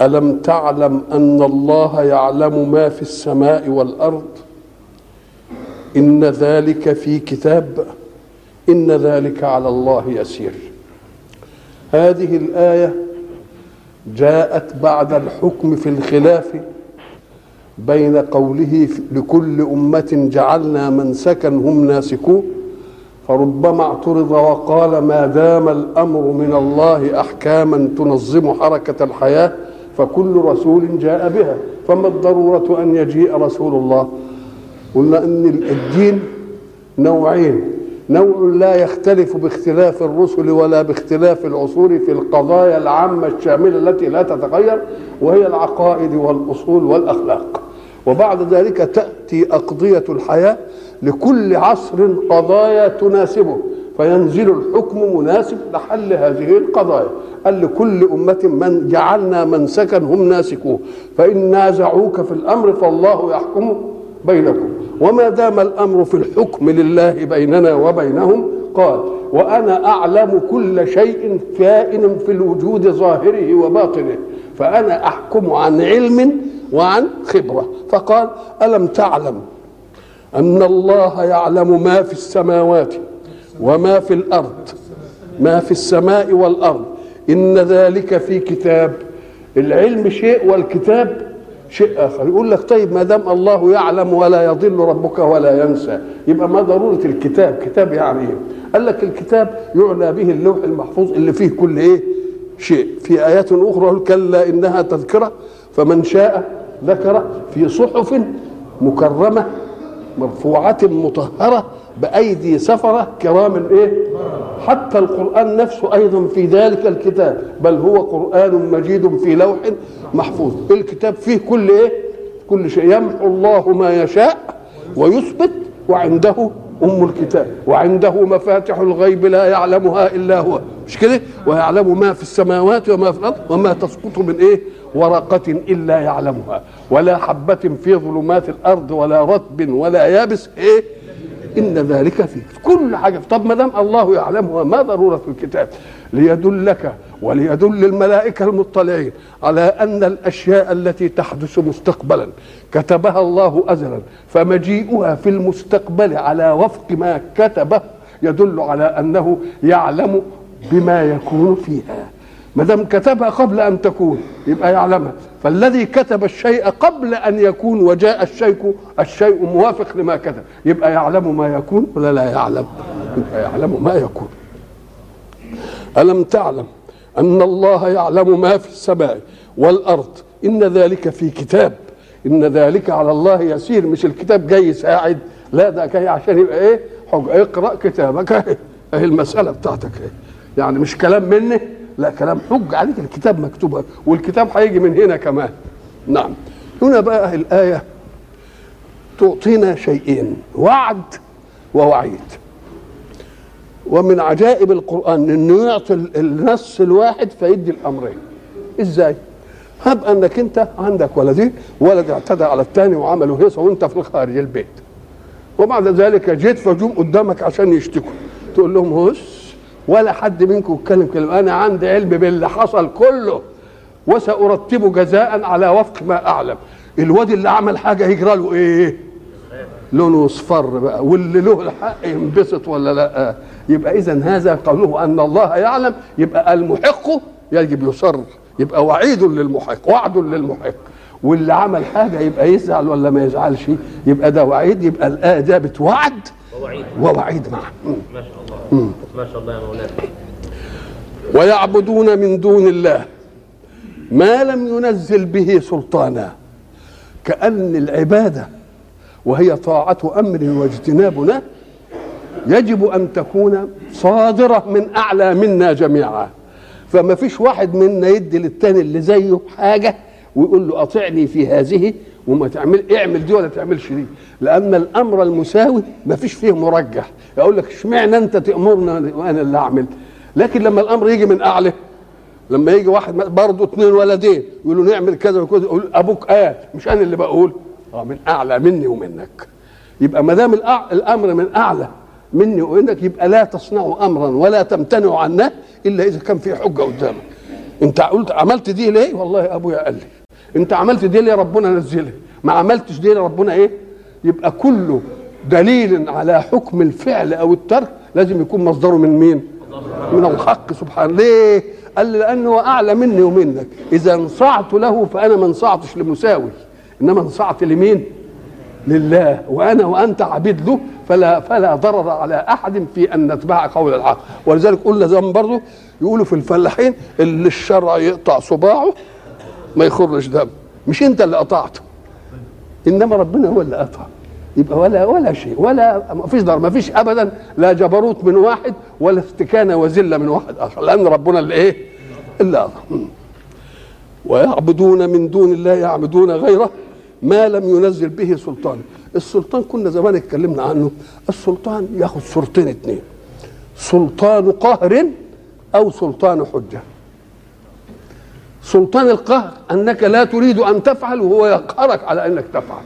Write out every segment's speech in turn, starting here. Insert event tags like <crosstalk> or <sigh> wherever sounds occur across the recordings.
ألم تعلم أن الله يعلم ما في السماء والأرض؟ إن ذلك في كتاب إن ذلك على الله يسير. هذه الآية جاءت بعد الحكم في الخلاف بين قوله لكل أمة جعلنا منسكا هم ناسكوه فربما اعترض وقال ما دام الأمر من الله أحكاما تنظم حركة الحياة فكل رسول جاء بها. فما الضرورة أن يجيء رسول الله؟ قلنا أن الدين نوعين. نوع لا يختلف باختلاف الرسل ولا باختلاف العصور في القضايا العامة الشاملة التي لا تتغير وهي العقائد والأصول والأخلاق. وبعد ذلك تأتي أقضية الحياة لكل عصر قضايا تناسبه. فينزل الحكم مناسب لحل هذه القضايا. قال لكل أمة من جعلنا منسكا هم ناسكوه. فإن نازعوك في الأمر فالله يحكم بينكم. وما دام الأمر في الحكم لله بيننا وبينهم قال وأنا أعلم كل شيء كائن في الوجود ظاهره وباطنه. فأنا أحكم عن علم وعن خبرة. فقال ألم تعلم أن الله يعلم ما في السماوات وما في الأرض ما في السماء والأرض. إن ذلك في كتاب. العلم شيء والكتاب شيء آخر. يقول لك طيب ما دام الله يعلم ولا يضل ربك ولا ينسى يبقى ما ضرورة الكتاب؟ كتاب يعني إيه؟ قال لك الكتاب يعنى به اللوح المحفوظ اللي فيه كل إيه؟ شيء. في آيات أخرى كلا إنها تذكرة فمن شاء ذكر في صحف مكرمة مرفوعة مطهرة بأيدي سفرة كرام إيه؟ حتى القرآن نفسه أيضا في ذلك الكتاب بل هو قرآن مجيد في لوح محفوظ. الكتاب فيه كل إيه؟ كل شيء. يمحو الله ما يشاء ويثبت وعنده أم الكتاب وعنده مفاتح الغيب لا يعلمها إلا هو. مش كده؟ ويعلم ما في السماوات وما في الأرض وما تسقط من إيه؟ ورقة إلا يعلمها. ولا حبة في ظلمات الأرض ولا رطب ولا يابس إيه؟ إن ذلك فيه كل حاجة. طب ما دام الله يعلمها ما ضرورة الكتاب ليدلك وليدل الملائكة المطلعين على أن الأشياء التي تحدث مستقبلا كتبها الله أزلا فمجيئها في المستقبل على وفق ما كتبه يدل على أنه يعلم بما يكون فيها. ما دام كتبها قبل أن تكون يبقى يعلمها. فالذي كتب الشيء قبل أن يكون وجاء الشيء الشيء موافق لما كتب. يبقى يعلم ما يكون ولا لا يعلم؟ يبقى يعلم ما يكون. ألم تعلم أن الله يعلم ما في السماء والأرض؟ إن ذلك في كتاب. إن ذلك على الله يسير. مش الكتاب جاي يساعد لا ده جاي عشان يبقى إيه؟ حج. اقرأ كتابك. اهي المسألة بتاعتك إيه؟ يعني مش كلام مني؟ لا كلام حج عليك الكتاب مكتوب والكتاب هيجي من هنا كمان. نعم. هنا بقى الآية تعطينا شيئين وعد ووعيد. ومن عجائب القرآن انه يعطي النص الواحد فيدي الأمرين. إزاي؟ هب أنك أنت عندك ولدين ولد اعتدى على الثاني وعملوا هيصة وأنت في الخارج البيت. وبعد ذلك جيت فجوم قدامك عشان يشتكوا. تقول لهم هس ولا حد منكم يتكلم كلمه أنا عندي علم باللي حصل كله وسأرتب جزاء على وفق ما أعلم. الواد اللي عمل حاجة يجرى له إيه؟ لونه أصفر بقى. واللي له الحق ينبسط ولا لأ؟ يبقى اذا هذا قوله أن الله يعلم. يبقى المحق يجب يصر. يبقى وعيد للمحق وعد للمحق. واللي عمل حاجة يبقى يزعل ولا ما يزعلش؟ يبقى ده وعيد. يبقى الآية جابت وعد ووعيد. ووعيد معا ما شاء الله. ما شاء الله يا مولانا. ويعبدون من دون الله ما لم ينزل به سلطانا كأن العبادة وهي طاعة أمر واجتناب نهي يجب أن تكون صادرة من أعلى منا جميعا. فما فيش واحد منا يدي للتاني اللي زيه حاجة ويقول له أطعني في هذه وما تعمل اعمل دي ولا تعملش دي. لأن الأمر المساوي ما فيش فيه مرجح. يقول لك اشمعنى أنت تأمرنا وأنا اللي أعمل؟ لكن لما الأمر يجي من أعلى لما يجي واحد برضه اثنين ولدين يقولوا نعمل كذا وكذا يقول أبوك قال. مش أنا اللي بقول. آه من أعلى مني ومنك. يبقى ما دام الأمر من أعلى مني ومنك يبقى لا تصنعوا امرا ولا تمتنعوا عنه إلا إذا كان في حجة قدامك. أنت قلت عملت دي ليه؟ والله أبويا قال لي. انت عملت دي ليه ربنا نزلها ما عملتش دي ربنا إيه؟ يبقى كله دليل على حكم الفعل أو الترك لازم يكون مصدره من مين؟ من الحق. سبحانه ليه؟ قال لأنه اعلى مني ومنك. اذا انصعت له فانا ما انصعتش لمساوي. انما انصعت لمين؟ لله. وأنا وانت عبيد له فلا فلا ضرر على احد في ان نتبع قول الحق ولذلك قلنا زمان برضه يقولوا في الفلاحين اللي الشرع يقطع صباعه ما يخرج دم. مش انت اللي قطعته. إنما ربنا هو اللي قطع. يبقى ولا ولا شيء. ولا ما فيش ضرر. ما فيش ابدا. لا جبروت من واحد ولا استكانه وذله من واحد آخر. لأن ربنا اللي إيه؟ اللي قطع. ويعبدون من دون الله يعبدون غيره ما لم ينزل به سلطان. السلطان كنا زمان اتكلمنا عنه. السلطان ياخذ صورتين اتنين. سلطان قهر أو سلطان حجة. سلطان القهر أنك لا تريد أن تفعل وهو يقهرك على أنك تفعل.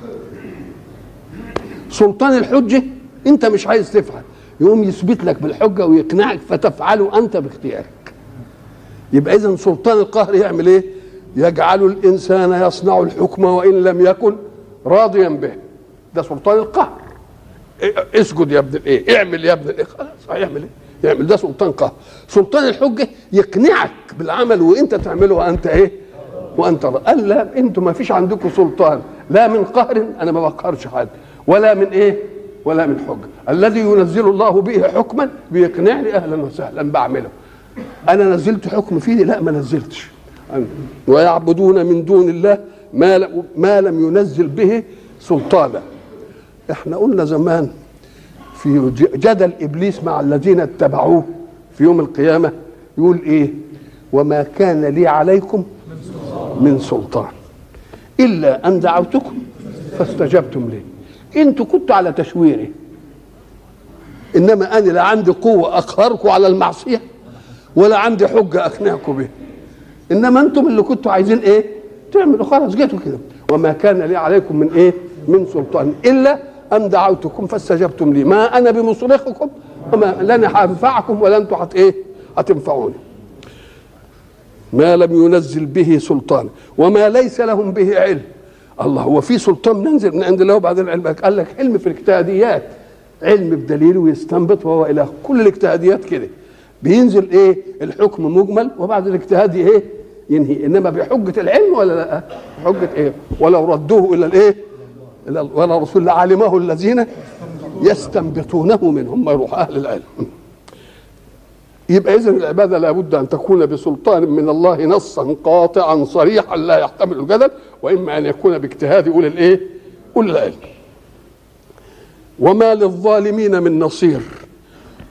سلطان الحجة أنت مش عايز تفعل. يقوم يثبت لك بالحجة ويقنعك فتفعله أنت باختيارك. يبقى اذا سلطان القهر يعمل إيه؟ يجعل الإنسان يصنع الحكم وإن لم يكن راضيا به. ده سلطان القهر. إيه، اسجد يا ابن الإيه؟ اعمل يا ابن الإيه؟ خلاص هيعمل إيه؟ يعمل ده سلطان قهر. سلطان الحجة يقنعك بالعمل وانت تعمله وانت إيه؟ وانت قال لا أنتم ما فيش عندكم سلطان. لا من قهر أنا ما بقهرش حد. ولا من إيه؟ ولا من حجة. الذي ينزل الله به حكما بيقنعني أهلا وسهلا بعمله. أنا نزلت حكم فيه؟ لا ما نزلتش. ويعبدون من دون الله ما ما لم ينزل به سلطانا. إحنا قلنا زمان في جدل إبليس مع الذين اتبعوه في يوم القيامة يقول إيه؟ وما كان لي عليكم من سلطان إلا أن دعوتكم فاستجبتم لي. إنتوا كنتوا على تشويري. إنما أنا لا عندي قوة أقهركم على المعصية ولا عندي حجة أقنعكم بها. إنما أنتم اللي كنتوا عايزين إيه؟ تعملوا. خلاص جيتوا كده. وما كان لي عليكم من إيه؟ من سلطان إلا ان دعوتكم فاستجبتم لي. ما أنا بمصرخكم وما لن هنفعكم ولا أنتم هت إيه؟ هتنفعوني ما لم ينزل به سلطان وما ليس لهم به علم. الله هو في سلطان ننزل من عند الله وبعدين علم قال لك علم في الاجتهاديات. علم بدليل ويستنبط وهو إلى كل الاجتهاديات كده. بينزل إيه؟ الحكم مجمل وبعد الاجتهاد إيه؟ ينهي. إنما بحجة العلم ولا لأ؟ بحجه إيه؟ ولو ردوه إلى الإيه؟ ولا رسول لعلمه الذين يستنبطونه منهم يروح أهل العلم يبقى اذا العبادة لابد أن تكون بسلطان من الله نصا قاطعا صريحا لا يحتمل الجدل وإما أن يكون باجتهاد أولي الإيه؟ أولي العلم. وما للظالمين من نصير.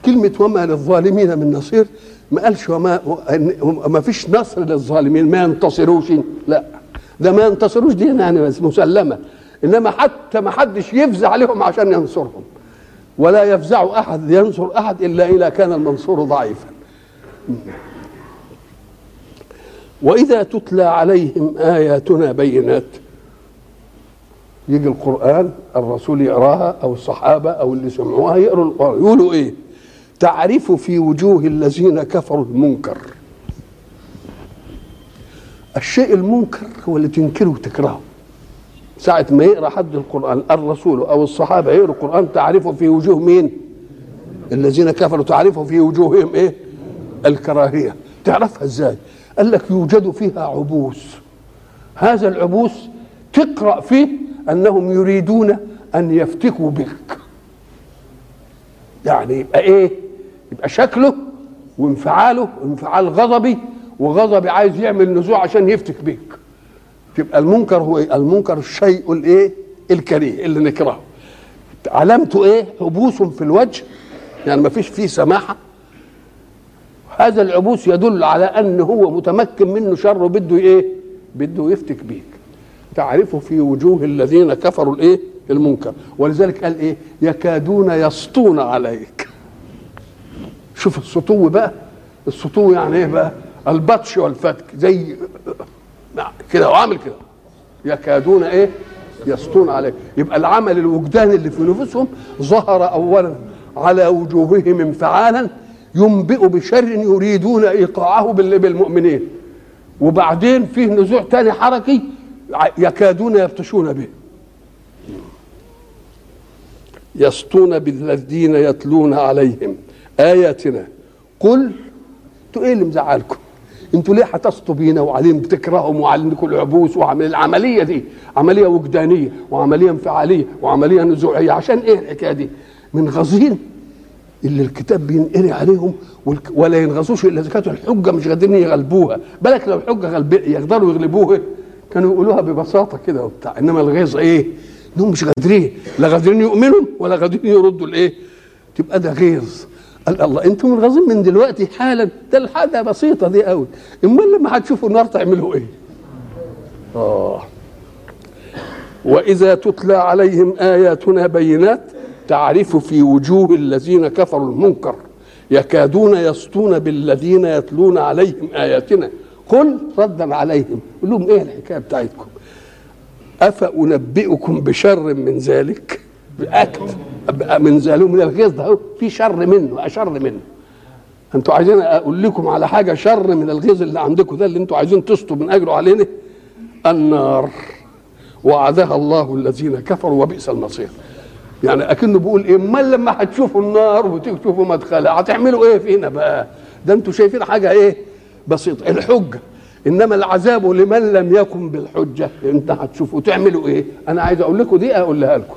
كلمة وما للظالمين من نصير ما قالش وما ما فيش نصر للظالمين ما ينتصروش لا ده ما ينتصروش دي يعني مسلمة إنما حتى ما حدش يفزع عليهم عشان ينصرهم. ولا يفزع أحد ينصر أحد إلا إذا كان المنصور ضعيفا. وإذا تتلى عليهم آياتنا بينات يجي القرآن الرسول يقراها أو الصحابة أو اللي سمعوها يقروا القرآن. يقولوا إيه؟ تعرف في وجوه الذين كفروا المنكر. الشيء المنكر هو اللي تنكره وتكرهه. ساعة ما يقرأ حد القرآن الرسول أو الصحابة يقرأوا القرآن تعرفوا في وجوه مين؟ الذين كفروا تعرفوا في وجوههم إيه؟ الكراهية. تعرفها إزاي؟ قال لك يوجد فيها عبوس. هذا العبوس تقرأ فيه أنهم يريدون أن يفتكوا بك. يعني يبقى إيه؟ يبقى شكله وانفعاله انفعال غضبي وغضبي عايز يعمل نزوع عشان يفتك بيك. تبقى المنكر هو إيه؟ المنكر الشيء الإيه؟ الكريه اللي نكرهه. علامته إيه؟ عبوس في الوجه يعني ما فيش فيه سماحة. هذا العبوس يدل على أن هو متمكن منه شر بده إيه؟ بده يفتك بيك. تعرف في وجوه الذين كفروا الإيه؟ المنكر. ولذلك قال إيه؟ يكادون يسطون عليك. شوف السطو بقى. السطو يعني إيه بقى؟ البطش والفتك زي كده وعامل كده. يكادون إيه؟ يسطون عليك يبقى العمل الوجداني اللي في نفوسهم ظهر اولا على وجوههم انفعالا ينبئ بشر يريدون إيقاعه بال- بالمؤمنين. وبعدين فيه نزوع تاني حركي يكادون يبطشون به. يسطون بالذين يتلون عليهم آياتنا. قل أنتوا إيه اللي مزعلكم أنتوا ليه هتسطوا بينا وعليهم بتكرههم وعليكم العبوس وعمل العملية دي؟ عملية وجدانية وعملية انفعالية وعملية نزوعية. عشان إيه الحكاية دي؟ من غزين اللي الكتاب بينقري عليهم ولا ينغصوش إلا إذا كانت الحجة مش قادرين يغلبوها. بالك لو الحجة غلب يقدروا يغلبوها. كانوا يقولوها ببساطة كده وبتاع. إنما الغيظ إيه؟ إنهم مش قادرين. لا قادرين يؤمنوا ولا قادرين يردوا الايه؟ تبقى ده غيظ. قال الله أنتم منغصين من دلوقتي حالا ده الحاجة بسيطة دي قوي أمال لما هتشوفوا النار تعملوا إيه؟ آه. وإذا تتلى عليهم آياتنا بينات تعرف في وجوه الذين كفروا المنكر يكادون يسطون بالذين يتلون عليهم آياتنا. قل ردا عليهم. قل لهم إيه الحكاية بتاعتكم؟ أفأنبئكم بشر من ذلك؟ باكد من ذلك من الغيظ أهو، في شر منه أشر منه. أنتوا عايزين أقول لكم على حاجة شر من الغيظ اللي عندكم ده اللي أنتوا عايزين تسطوا من اجره علينا؟ النار. وعدها الله الذين كفروا وبئس المصير. يعني أكنه بيقول إيه أمال لما هتشوفوا النار وتيجوا تشوفوا مدخلها هتعملوا إيه فينا بقى؟ ده أنتوا شايفين حاجة إيه؟ بسيطة. الحجة. إنما العذاب لمن لم يكن بالحجة. أنت هتشوفوا تعملوا إيه؟ أنا عايز أقول لكم دي أقولها لكم.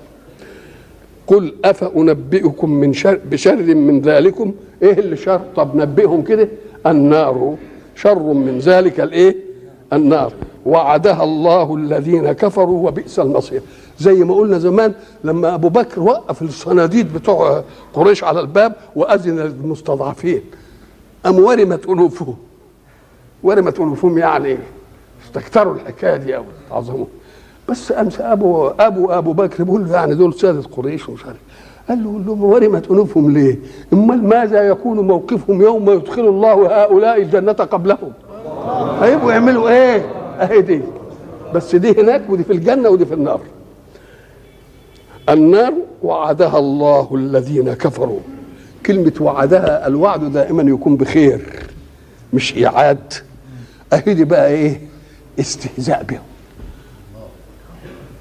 قل أفأنبئكم من شر بشر من ذلكم؟ إيه اللي شر؟ طب نبئهم كده. النار. شر من ذلك الإيه؟ النار. وعدها الله الذين كفروا وبئس المصير. زي ما قلنا زمان لما أبو بكر وقف الصناديد بتوع قريش على الباب وأذن للمستضعفين. ام ورمت انوفهم ورمت انوفهم يعني استكتروا الحكاية دي قوي عظموا بس أمس ابو ابو أبو بكر بيقول له يعني دول سادة قريش ومش عارف قال له لهم ورمت انوفهم ليه؟ امال ماذا يكون موقفهم يوم يدخل الله هؤلاء الجنة قبلهم؟ هيبقوا يعملوا إيه؟ أهي دي بس دي هناك ودي في الجنة ودي في النار. النار وعدها الله الذين كفروا كلمة وعدها الوعد دائما يكون بخير مش إيعاد أهي دي بقى إيه استهزاء بهم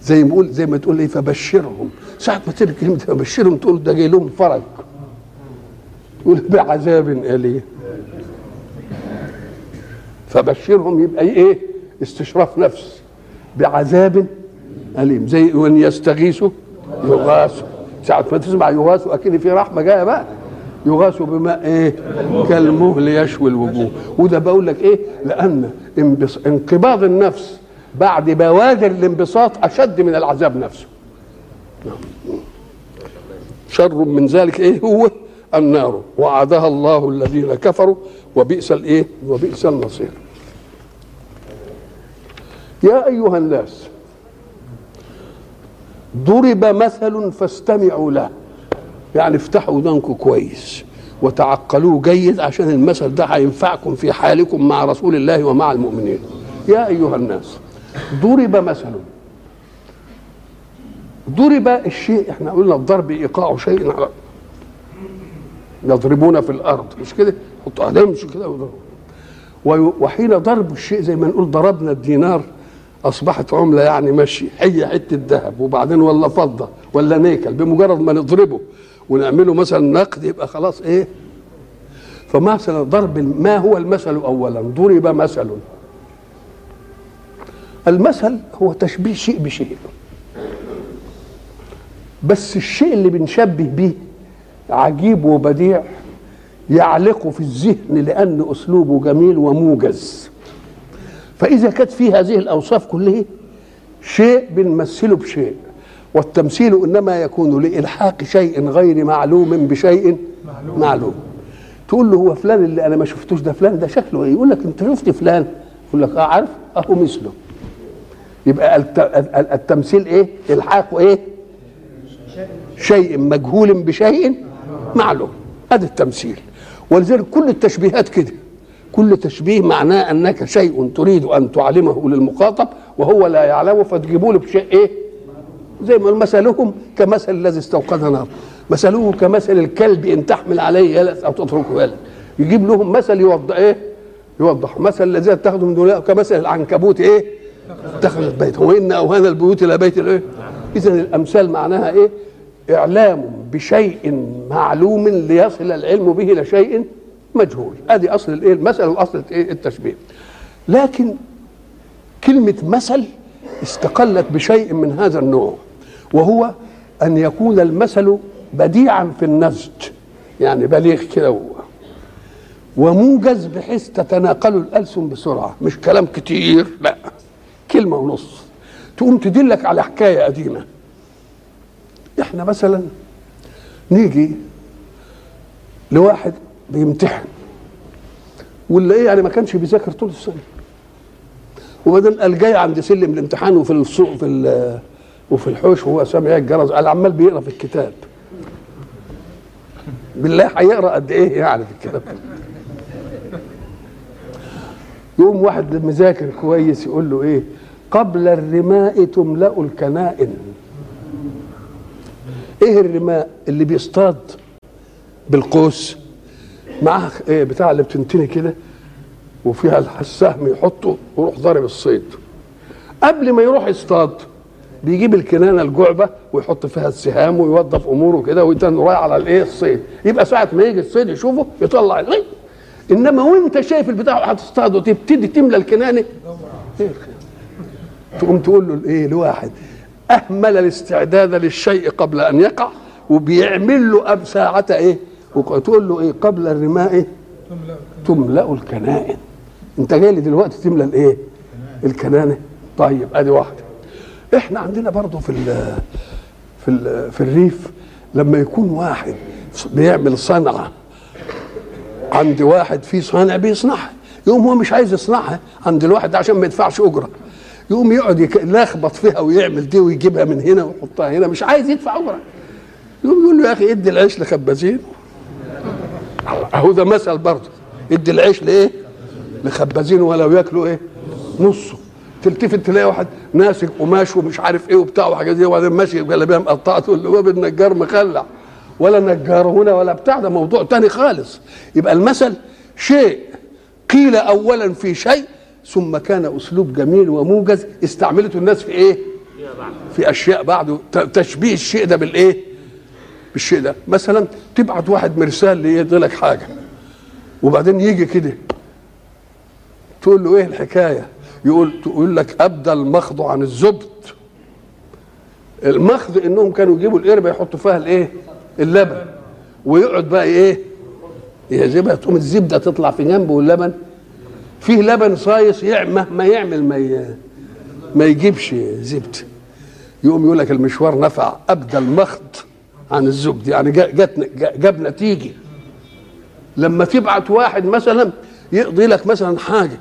زي ما يقول زي ما تقول إيه فبشرهم. ساعة ما تيجي كلمة فبشرهم تقول ده جاي لهم فرج. تقول بعذاب أليم. فبشرهم يبقى إيه؟ استشراف نفس. بعذاب أليم. زي وان يستغيثوا يغاثوا ساعة ما تسمع يغاثوا أكيد في رحمة جاية بقى. يغاثوا بماء إيه؟ كالمهل يشوي الوجوه. وده بقول لك إيه؟ انبص... انقباض النفس بعد بوادر الانبساط أشد من العذاب نفسه. شر من ذلك إيه هو؟ النار. وعدها الله الذين كفروا وبئس الإيه؟ وبئس المصير. يا أيها الناس ضرب مثل فاستمعوا له. يعني افتحوا ودانكم كويس وتعقلوه جيد عشان المثل ده هينفعكم في حالكم مع رسول الله ومع المؤمنين. يا أيها الناس ضرب مثل ضرب الشيء إحنا قلنا الضرب إيقاع شيء على يضربون في الأرض مش كده؟ حطوا عليهم مش كده؟ وحين ضرب الشيء زي ما نقول ضربنا الدينار أصبحت عملة يعني ماشي هي حتة ذهب وبعدين ولا فضة ولا نيكل بمجرد ما نضربه ونعمله مثلا نقد يبقى خلاص إيه؟ فمثلا ضرب ما هو المثل اولا؟ ضرب مثل المثل هو تشبيه شيء بشيء. بس الشيء اللي بنشبه به عجيب وبديع يعلق في الذهن لأن أسلوبه جميل وموجز. فإذا كانت في هذه الأوصاف كلها شيء بنمثله بشيء والتمثيل إنما يكون لإلحاق شيء غير معلوم بشيء معلوم. تقول له هو فلان اللي أنا ما شفتوش ده فلان ده شكله إيه؟ يقول لك أنت شفت فلان؟ يقول لك آه عارف؟ أهو مثله. يبقى الت- ال- التمثيل إيه؟ الحاق إيه؟ شيء مجهول بشيء معلوم. هذا التمثيل. ولذلك كل التشبيهات كده. كل تشبيه معناه أنك شيء تريد أن تعلمه للمخاطب وهو لا يعلمه فتجيبوا له بشيء إيه؟ زي ما مثلهم كمثل الذي استوقد نار. مثله كمثل الكلب إن تحمل عليه يلس أو تتركه يلس يجيب لهم مثل يوضح إيه؟ يوضح. مثل الذي اتخذوا من دون كمثل العنكبوت إيه؟ اتخذت بيتا وإن اوهان البيوت إلى بيت الايه اذا الأمثال معناها إيه؟ إعلام بشيء معلوم ليصل العلم به إلى شيء مجهول. ادي أصل الإيه؟ المثل وأصل إيه التشبيه. لكن كلمة مثل استقلت بشيء من هذا النوع وهو أن يكون المثل بديعا في النسج يعني بليغ كده هو. وموجز بحيث تتناقل الألسن بسرعة. مش كلام كتير لا. كلمة ونص. تقوم تدلك على حكاية قديمة. إحنا مثلا نيجي لواحد بيمتحن واللي إيه يعني ما كانش بيذاكر طول السنة. وبعدين قال جاي عند سلم الامتحان وفي السوق في وفي الحوش وهو سامع الجرس قال عمال بيقرأ في الكتاب. بالله هيقرأ قد إيه يعني في الكتاب؟ يقوم واحد مذاكر كويس يقول له إيه؟ قبل الرماء تملأ الكنائن. إيه الرماء اللي بيصطاد بالقوس؟ معاه إيه بتاع اللي بتنتني كده وفيها السهم يحطه ويروح ضارب الصيد. قبل ما يروح يصطاد بيجيب الكنانة الجعبة ويحط فيها السهام ويوظف أموره كده ويتن رايح على الإيه؟ الصيد. يبقى ساعة ما يجي الصيد يشوفه يطلع الغي إنما وأنت شايف البتاع هتصطاد وتبتدي تملى الكنانة. إيه؟ تقوم تقول له الايه لواحد أهمل الاستعداد للشيء قبل أن يقع وبيعمل له أب ساعه إيه؟ وتقول له إيه؟ قبل الرماء تملأ الكنائن. أنت جاي لي دلوقتي تملى الإيه؟ الكنانة. طيب أدي واحدة إحنا عندنا برضه في ال في ال في الريف لما يكون واحد بيعمل صنعة عند واحد في صانع بيصنعها يقوم هو مش عايز يصنعها عند الواحد عشان ما يدفعش أجرة. يقوم يقعد يلخبط فيها ويعمل دي ويجيبها من هنا ويحطها هنا مش عايز يدفع أجرة. يقوم يقول له يا أخي ادي العيش لخبازين. أهو ده مثل برضه. ادي العيش لإيه؟ لخبازين ولو ياكلوا إيه؟ نصه. تلتفت تلاقي واحد ماسك قماش ومش عارف إيه وبتاع وحاجات دي وبعدين ماشي بجلابيه مقطعه تقول له النجار مخلع ولا نجار هنا ولا بتاع ده موضوع تاني خالص. يبقى المثل شيء قيل اولا في شيء ثم كان أسلوب جميل وموجز استعملته الناس في إيه؟ في أشياء بعده تشبيه الشيء ده بالإيه؟ بالشيء ده. مثلا تبعت واحد مرسال ليدي لك حاجة وبعدين يجي كده تقول له إيه الحكاية؟ يقول تقول لك أبدى المخض عن الزبد المخض إنهم كانوا يجيبوا القربة يحطوا فيها الإيه؟ اللبن. ويقعد بقى إيه؟ يجيبها تقوم الزبدة تطلع في جنبه واللبن. فيه لبن صايص مهما يعمل ما ما يجيبش زبده يقوم يقول لك المشوار نفع ابدى المخض عن الزبد. يعني جت جا- جاب نتيجة. لما تبعت واحد مثلا يقضي لك مثلا حاجة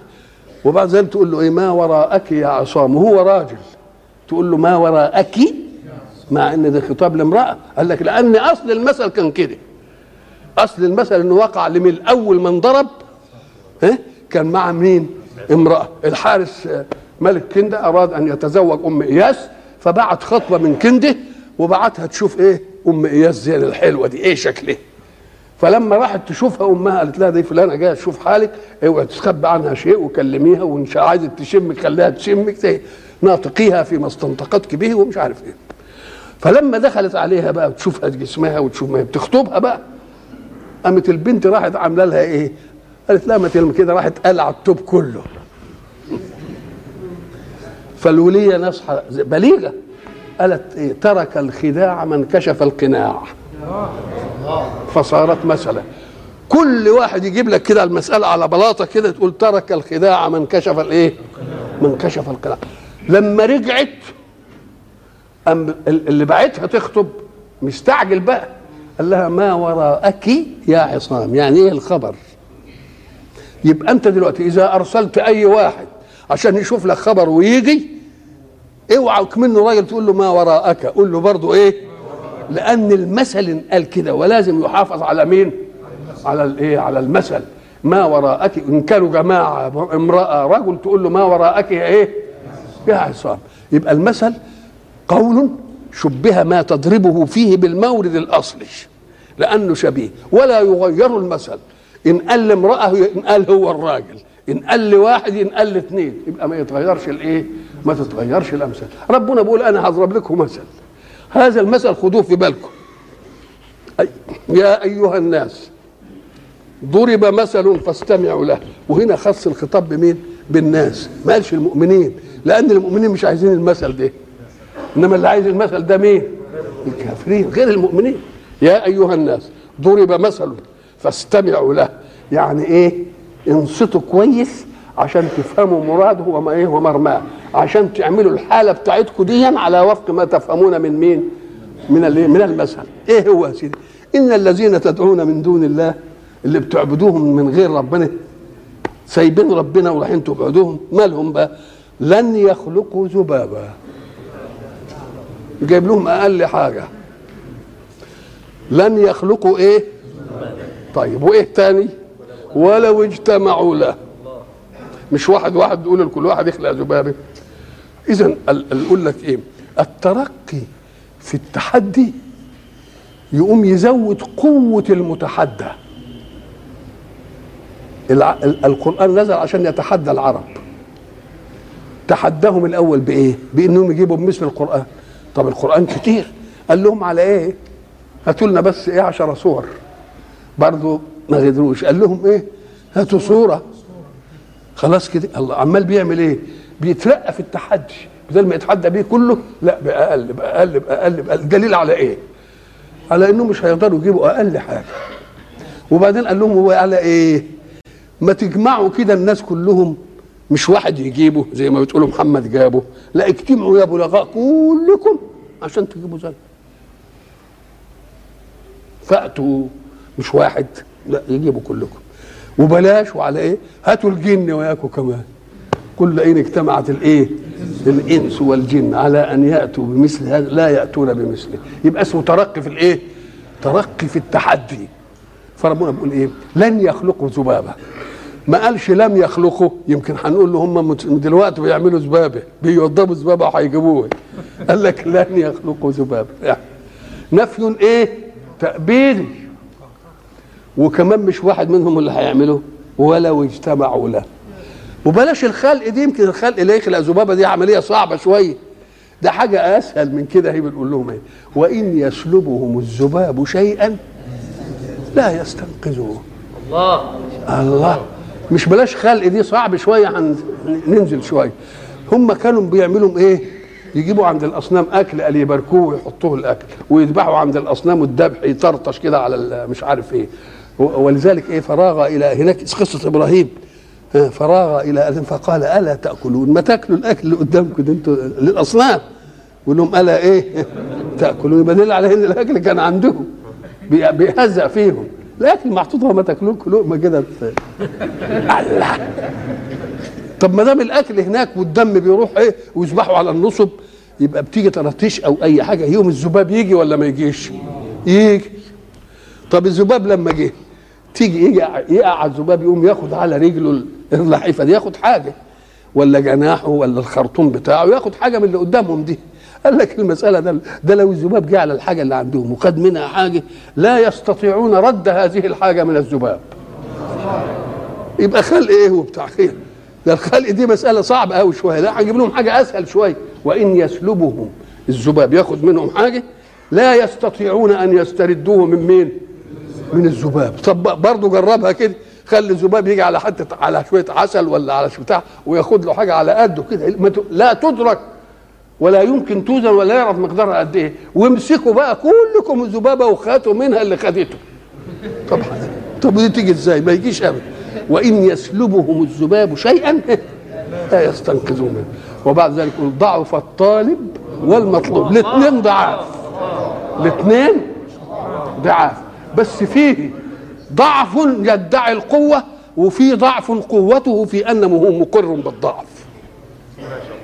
وبعد ذلك تقول له إيه؟ ما وراءك يا عصام. وهو راجل. تقول له ما وراءك مع إن ده خطاب لامرأة. قال لك لأن أصل المثل كان كده. أصل المثل إنه وقع لمن اول من ضرب ها كان مع مين؟ امرأة. الحارس آه، ملك كنده أراد أن يتزوج أم إياس فبعت خطبة من كنده وبعتها تشوف إيه؟ أم إياس زين الحلوة دي إيه شكلها؟ فلما راحت تشوفها أمها قالت لها دي فلانة جاية تشوف حالك اوعي تخبي عنها شيء وكلميها وإن عايزة تشمك خليها تشمك زي ناطقيها فيما استنطقتك به ومش عارف إيه. فلما دخلت عليها بقى وتشوفها جسمها وتشوف ما هي بتخطبها بقى قامت البنت راحت عاملة لها إيه؟ قالت لها ما تلم كده راحت قلع التوب كله. فالولية نصحى بليغة قالت إيه؟ ترك الخداع من كشف القناع. فصارت مسألة. كل واحد يجيب لك كده المسألة على بلاطة كده تقول ترك الخداع من كشف الإيه؟ من كشف القناع. لما رجعت أم اللي بعتها تخطب مستعجل بقى. قال لها ما وراءك يا عصام؟ يعني إيه الخبر؟ يبقى أنت دلوقتي إذا أرسلت أي واحد عشان يشوف لك خبر ويجي اوعى منه راجل تقول له ما وراءك قول له برضه إيه؟ لأن المثل قال كده ولازم يحافظ على مين؟ على الايه على المثل. ما وراءك إن كانوا جماعة امرأة رجل تقول له ما وراءك يا إيه؟ يا عصام. يبقى المثل قول شبه ما تضربه فيه بالمورد الأصلي لأنه شبيه. ولا يغير المثل. إن قال لامرأة إن قال هو الراجل. إن قال لواحد إن قال لاثنين. يبقى ما يتغيرش الإيه؟ ما تتغيرش الأمثال. ربنا بيقول أنا هضرب لكم مثل. هذا المثل خذوه في بالكم. يا أيها الناس ضرب مثل فاستمعوا له. وهنا خص الخطاب بمين؟ بالناس. ما قالش المؤمنين. لأن المؤمنين مش عايزين المثل ده. إنما اللي عايز المثل ده مين؟ الكافرين غير المؤمنين. يا أيها الناس ضرب مثل فاستمعوا له. يعني إيه؟ انصتوا كويس عشان تفهموا مراده وما إيه ومرماه عشان تعملوا الحالة بتاعتكم دي على وفق ما تفهمون من مين؟ من الايه من المثل. إيه هو يا سيدي؟ إن الذين تدعون من دون الله اللي بتعبدوهم من غير ربنا سايبين ربنا ورايحين تعبدوهم مالهم بقى؟ لن يخلقوا ذبابا. جايب لهم أقل حاجة. لن يخلقوا إيه؟ طيب وإيه تاني ولو اجتمعوا له. مش واحد واحد يقول لكل واحد يخلق ذبابة. إذا أقول لك إيه؟ الترقي في التحدي يقوم يزود قوة المتحدى. القرآن نزل عشان يتحدى العرب. تحداهم الأول بإيه؟ بإنهم يجيبوا بمثل القرآن. طب القرآن كتير. قال لهم على إيه؟ هاتوا لنا بس إيه عشر صور. برضه ما قدروش قال لهم إيه؟ هاتوا صورة. خلاص كده. الله عمال بيعمل إيه؟ بيترقى في التحدي. بدل ما يتحدى بيه كله لا بأقل بأقل بأقل بأقل. دليل على إيه؟ على إنه مش هيقدروا يجيبوا أقل حاجة. وبعدين قال لهم هو على إيه؟ ما تجمعوا كده الناس كلهم. مش واحد يجيبه زي ما بتقولوا محمد جابه. لا اجتمعوا يا بلغاء كلكم عشان تجيبوا زي. فأتوا مش واحد لا يجيبوا كلكم. وبلاش وعلى إيه؟ هاتوا الجن وياكم كمان. كل اين اجتمعت الإيه؟ الإنس والجن على أن يأتوا بمثل هذا. لا يأتون بمثله. يبقى اسمه ترقي في الإيه؟ ترقي في التحدي. فربنا بيقول إيه؟ لن يخلقوا ذبابة. ما قالش لم يخلقوا. يمكن هنقول له هم دلوقتي بيعملوا ذبابة بيوضبوا ذبابة وهيجيبوها. <laughs> قال لك لن يخلقوا ذبابة. يعني نفي إيه تأبيدي وكمان مش واحد منهم اللي هيعمله ولو اجتمعوا له. وبلاش الخلق دي يمكن الخلق اللي يخلق ذبابة دي عملية صعبة شوية. ده حاجة أسهل من كده هي بنقول لهم إيه؟ وإن يسلبهم الذباب شيئا لا يستنقذوه. الله. الله. مش بلاش خلق دي صعب شوية عن ننزل شوية. هم كانوا بيعملوا إيه؟ يجيبوا عند الأصنام أكل قال يباركوه ويحطوه الأكل ويذبحوا عند الأصنام والذبح يطرطش كده على مش عارف إيه. ولذلك إيه؟ فراغ إلى هناك قصة إبراهيم؟ فراغ إلى أذن فقال ألا تأكلون؟ ما تأكلوا الأكل اللي قدامكم ده أنتوا للأصنام. يقول لهم ألا إيه؟ <laughs> تأكلون؟ يبقى دليل على إن الأكل كان عندهم بيهزأ فيهم. الاكل محطوط ما تاكلون لقمه كده الله. طب ما دام الأكل هناك والدم بيروح إيه ويذبحوا على النصب يبقى بتيجي طرطيش أو أي حاجة يوم الذباب يجي ولا ما يجيش؟ يجي. طب الذباب لما جه تيجي يجي يقع على الذباب يقوم ياخد على رجله اللحيفه دي ياخد حاجة. ولا جناحه ولا الخرطوم بتاعه ياخد حاجة من اللي قدامهم دي. قال لك المسألة ده, ده لو الذباب جه على الحاجة اللي عندهم وخد منها حاجة لا يستطيعون رد هذه الحاجة من الذباب. يبقى خلق إيه وبتاع خير؟ ده الخلق دي مسألة صعبة قوي شوية. لا هنجيب لهم حاجة أسهل شوية. وإن يسلبهم الذباب ياخد منهم حاجة لا يستطيعون أن يستردوه من مين؟ من الذباب. طب برضه جربها كده. خلي الذباب يجي على حتة على شوية عسل ولا على بتاع وياخد له حاجة على قده كده. لا تدرك ولا يمكن توزن ولا يعرف مقدارها قد إيه. وامسكوا بقى كلكم الذبابة وخاتوا منها اللي خدته. طب طب دي تيجي إزاي؟ ما يجيش أبدا. وإن يسلبهم الذباب شيئا لا يستنقذوا منه. وبعد ذلك يقول ضعف الطالب والمطلوب. الاثنين ضعاف. الاثنين ضعاف. بس فيه ضعف يدعي القوة وفي ضعف قوته في أنه هو مقر بالضعف.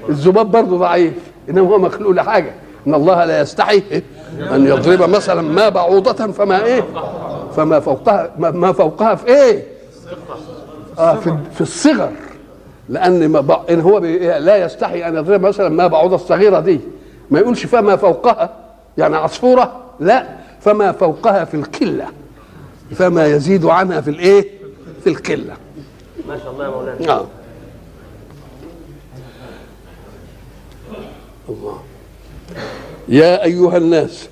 الذباب برضه ضعيف. انما هو مخلوق لحاجة. إن الله لا يستحي؟ أن يضرب مثلا ما بعوضة فما إيه؟ فما فوقها ما- ما فوقها في إيه؟ آه في, في الصغر. لأن ما بع- إن هو بي- لا يستحي أن يضرب مثلا ما بعوضة الصغيرة دي. ما يقولش فما فوقها يعني عصفورة لا. فما فوقها في القله فما يزيد عنها في الإيه؟ في القله ما شاء الله يا مولانا. آه. الله. يا أيها الناس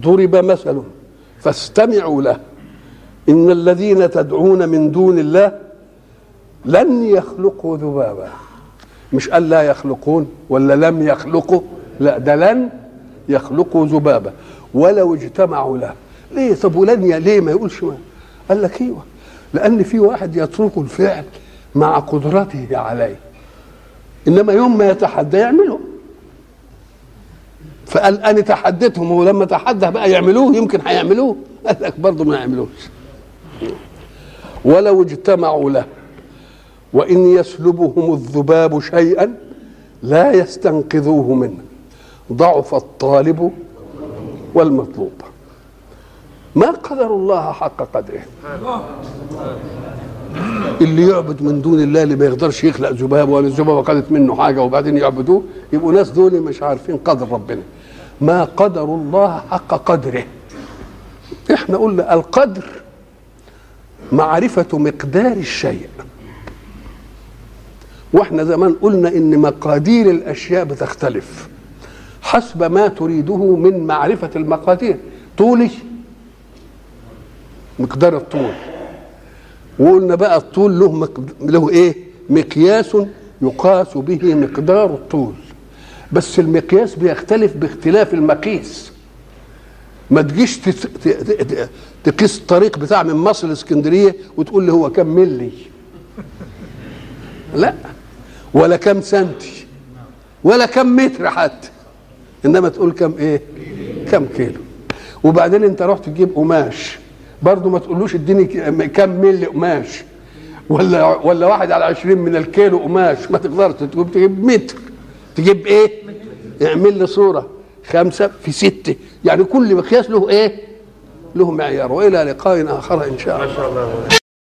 ضرب مثل فاستمعوا له. إن الذين تدعون من دون الله لن يخلقوا ذبابا. مش قال لا يخلقون ولا لم يخلقوا لا ده لن يخلقوا ذبابا. ولو اجتمعوا له. ليه؟ طب ولن ليه ما يقولش ما؟ قال لك إيوه. لأن في واحد يترك الفعل مع قدرته عليه. إنما يوم ما يتحدى يعمله. فقال أنا تحديتهم ولما تحدى بقى يعملوه يمكن هيعملوه. قال لك برضه ما يعملوش. ولو اجتمعوا له وإن يسلبهم الذباب شيئا لا يستنقذوه منه. ضعف الطالب والمطلوب. ما قدر الله حق قدره. اللي يعبد من دون الله اللي ما يقدرش يخلق ذباب ولا الذبابه خدت منه حاجة وبعدين يعبدوه يبقوا ناس دول مش عارفين قدر ربنا. ما قدر الله حق قدره. إحنا قلنا القدر معرفة مقدار الشيء. وإحنا زمان قلنا إن مقادير الأشياء بتختلف. حسب ما تريده من معرفة المقادير. طولي مقدار الطول. وقلنا بقى الطول له مقد... له إيه؟ مقياس يقاس به مقدار الطول. بس المقياس بيختلف باختلاف المقيس. ما تجيش. تقيس الطريق بتاع من مصر لإسكندرية وتقول لي هو كم ملي. لا ولا كم سنتي ولا كم متر حتى. إنما تقول كم إيه؟ كم كيلو. وبعدين أنت رحت تجيب قماش. برضه ما تقولوش إديني كم ملي قماش. ولا ولا واحد على عشرين من الكيلو قماش. ما تقدرش تجيب متر. تجيب إيه؟ اعمل لي صورة خمسة في ستة. يعني كل مقياس له إيه؟ له معيار. وإلى لقاء آخر إن شاء الله.